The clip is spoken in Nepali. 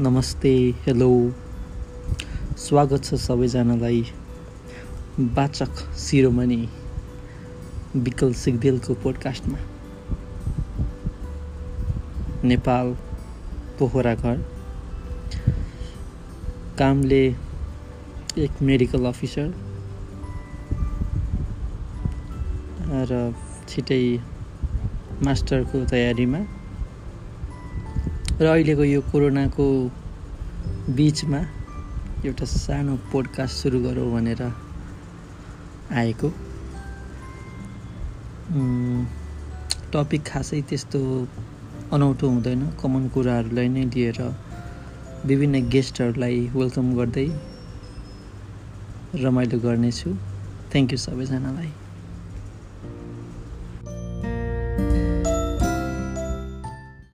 नमस्ते हेलो। स्वागत छ सबैजनालाई। वाचक शिरोमणि विकल सिगदेलको पोडकास्टमा। नेपाल पोखरा घर कामले एक मेडिकल अफिसर। र छिटै मास्टरको तयारीमा। र अहिलेको यो कोरोनाको बिचमा एउटा सानो पोडकास्ट सुरु गरौँ भनेर आएको। टपिक खासै त्यस्तो अनौठो हुँदैन। कमन कुराहरूलाई नै लिएर विभिन्न गेस्टहरूलाई वेलकम गर्दै रमाइलो गर्नेछु। थ्याङ्क यू सबैजनालाई।